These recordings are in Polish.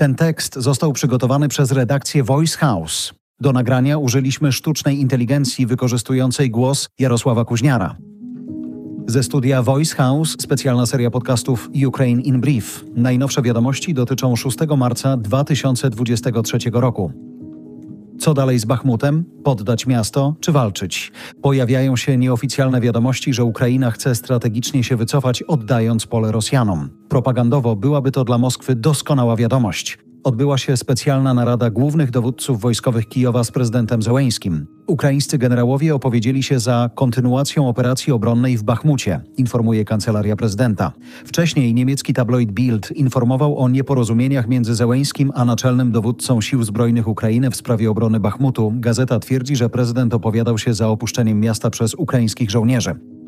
Ten tekst został przygotowany przez redakcję Voice House. Do nagrania użyliśmy sztucznej inteligencji wykorzystującej głos Jarosława Kuźniara. Ze studia Voice House specjalna seria podcastów Ukraine in Brief. Najnowsze wiadomości dotyczą 6 marca 2023 roku. Co dalej z Bachmutem? Poddać miasto czy walczyć? Pojawiają się nieoficjalne wiadomości, że Ukraina chce strategicznie się wycofać, oddając pole Rosjanom. Propagandowo byłaby to dla Moskwy doskonała wiadomość odbyła się specjalna narada głównych dowódców wojskowych Kijowa z prezydentem Zełeńskim. Ukraińscy generałowie opowiedzieli się za kontynuacją operacji obronnej w Bachmucie, informuje kancelaria prezydenta. Wcześniej niemiecki tabloid Bild informował o nieporozumieniach między Zełeńskim a naczelnym dowódcą sił zbrojnych Ukrainy w sprawie obrony Bachmutu. Gazeta twierdzi, że prezydent opowiadał się za opuszczeniem miasta przez ukraińskich żołnierzy.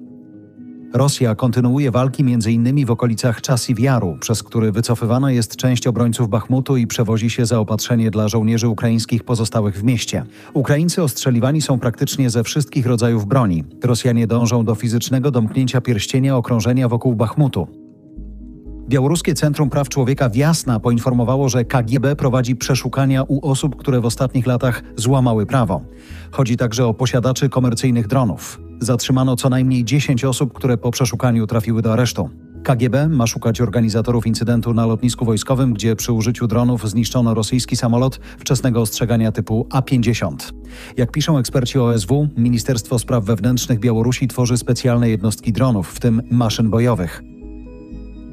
Rosja kontynuuje walki m.in. w okolicach Czasiwiaru, przez który wycofywana jest część obrońców Bachmutu i przewozi się zaopatrzenie dla żołnierzy ukraińskich pozostałych w mieście. Ukraińcy ostrzeliwani są praktycznie ze wszystkich rodzajów broni. Rosjanie dążą do fizycznego domknięcia pierścienia okrążenia wokół Bachmutu. Białoruskie Centrum Praw Człowieka Wiasna poinformowało, że KGB prowadzi przeszukania u osób, które w ostatnich latach złamały prawo. Chodzi także o posiadaczy komercyjnych dronów. Zatrzymano co najmniej 10 osób, które po przeszukaniu trafiły do aresztu. KGB ma szukać organizatorów incydentu na lotnisku wojskowym, gdzie przy użyciu dronów zniszczono rosyjski samolot wczesnego ostrzegania typu A-50. Jak piszą eksperci OSW, Ministerstwo Spraw Wewnętrznych Białorusi tworzy specjalne jednostki dronów, w tym maszyn bojowych.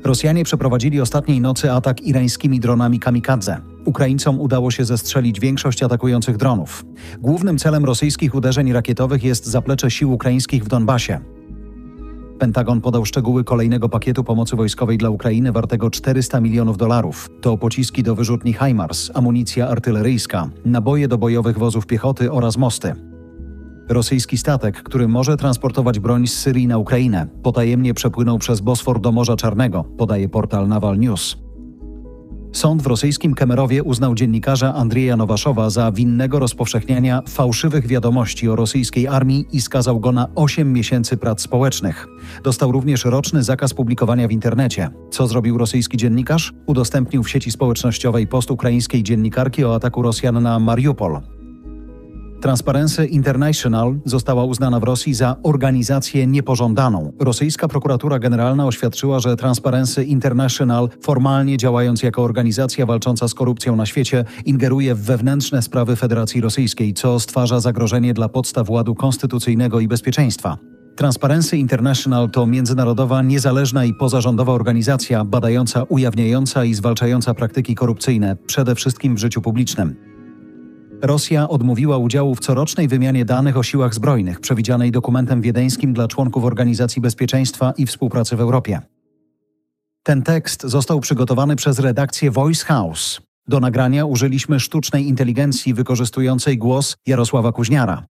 Rosjanie przeprowadzili ostatniej nocy atak irańskimi dronami kamikadze. Ukraińcom udało się zestrzelić większość atakujących dronów. Głównym celem rosyjskich uderzeń rakietowych jest zaplecze sił ukraińskich w Donbasie. Pentagon podał szczegóły kolejnego pakietu pomocy wojskowej dla Ukrainy wartego 400 milionów dolarów. To pociski do wyrzutni HIMARS, amunicja artyleryjska, naboje do bojowych wozów piechoty oraz mosty. Rosyjski statek, który może transportować broń z Syrii na Ukrainę, potajemnie przepłynął przez Bosfor do Morza Czarnego, podaje portal Naval News. Sąd w rosyjskim Kemerowie uznał dziennikarza Andrzeja Nowaszowa za winnego rozpowszechniania fałszywych wiadomości o rosyjskiej armii i skazał go na 8 miesięcy prac społecznych. Dostał również roczny zakaz publikowania w internecie. Co zrobił rosyjski dziennikarz? Udostępnił w sieci społecznościowej post ukraińskiej dziennikarki o ataku Rosjan na Mariupol. Transparency International została uznana w Rosji za organizację niepożądaną. Rosyjska prokuratura generalna oświadczyła, że Transparency International, formalnie działając jako organizacja walcząca z korupcją na świecie, ingeruje w wewnętrzne sprawy Federacji Rosyjskiej, co stwarza zagrożenie dla podstaw ładu konstytucyjnego i bezpieczeństwa. Transparency International to międzynarodowa, niezależna i pozarządowa organizacja badająca, ujawniająca i zwalczająca praktyki korupcyjne, przede wszystkim w życiu publicznym. Rosja odmówiła udziału w corocznej wymianie danych o siłach zbrojnych, przewidzianej dokumentem wiedeńskim dla członków Organizacji Bezpieczeństwa i Współpracy w Europie. Ten tekst został przygotowany przez redakcję Voice House. Do nagrania użyliśmy sztucznej inteligencji wykorzystującej głos Jarosława Kuźniara.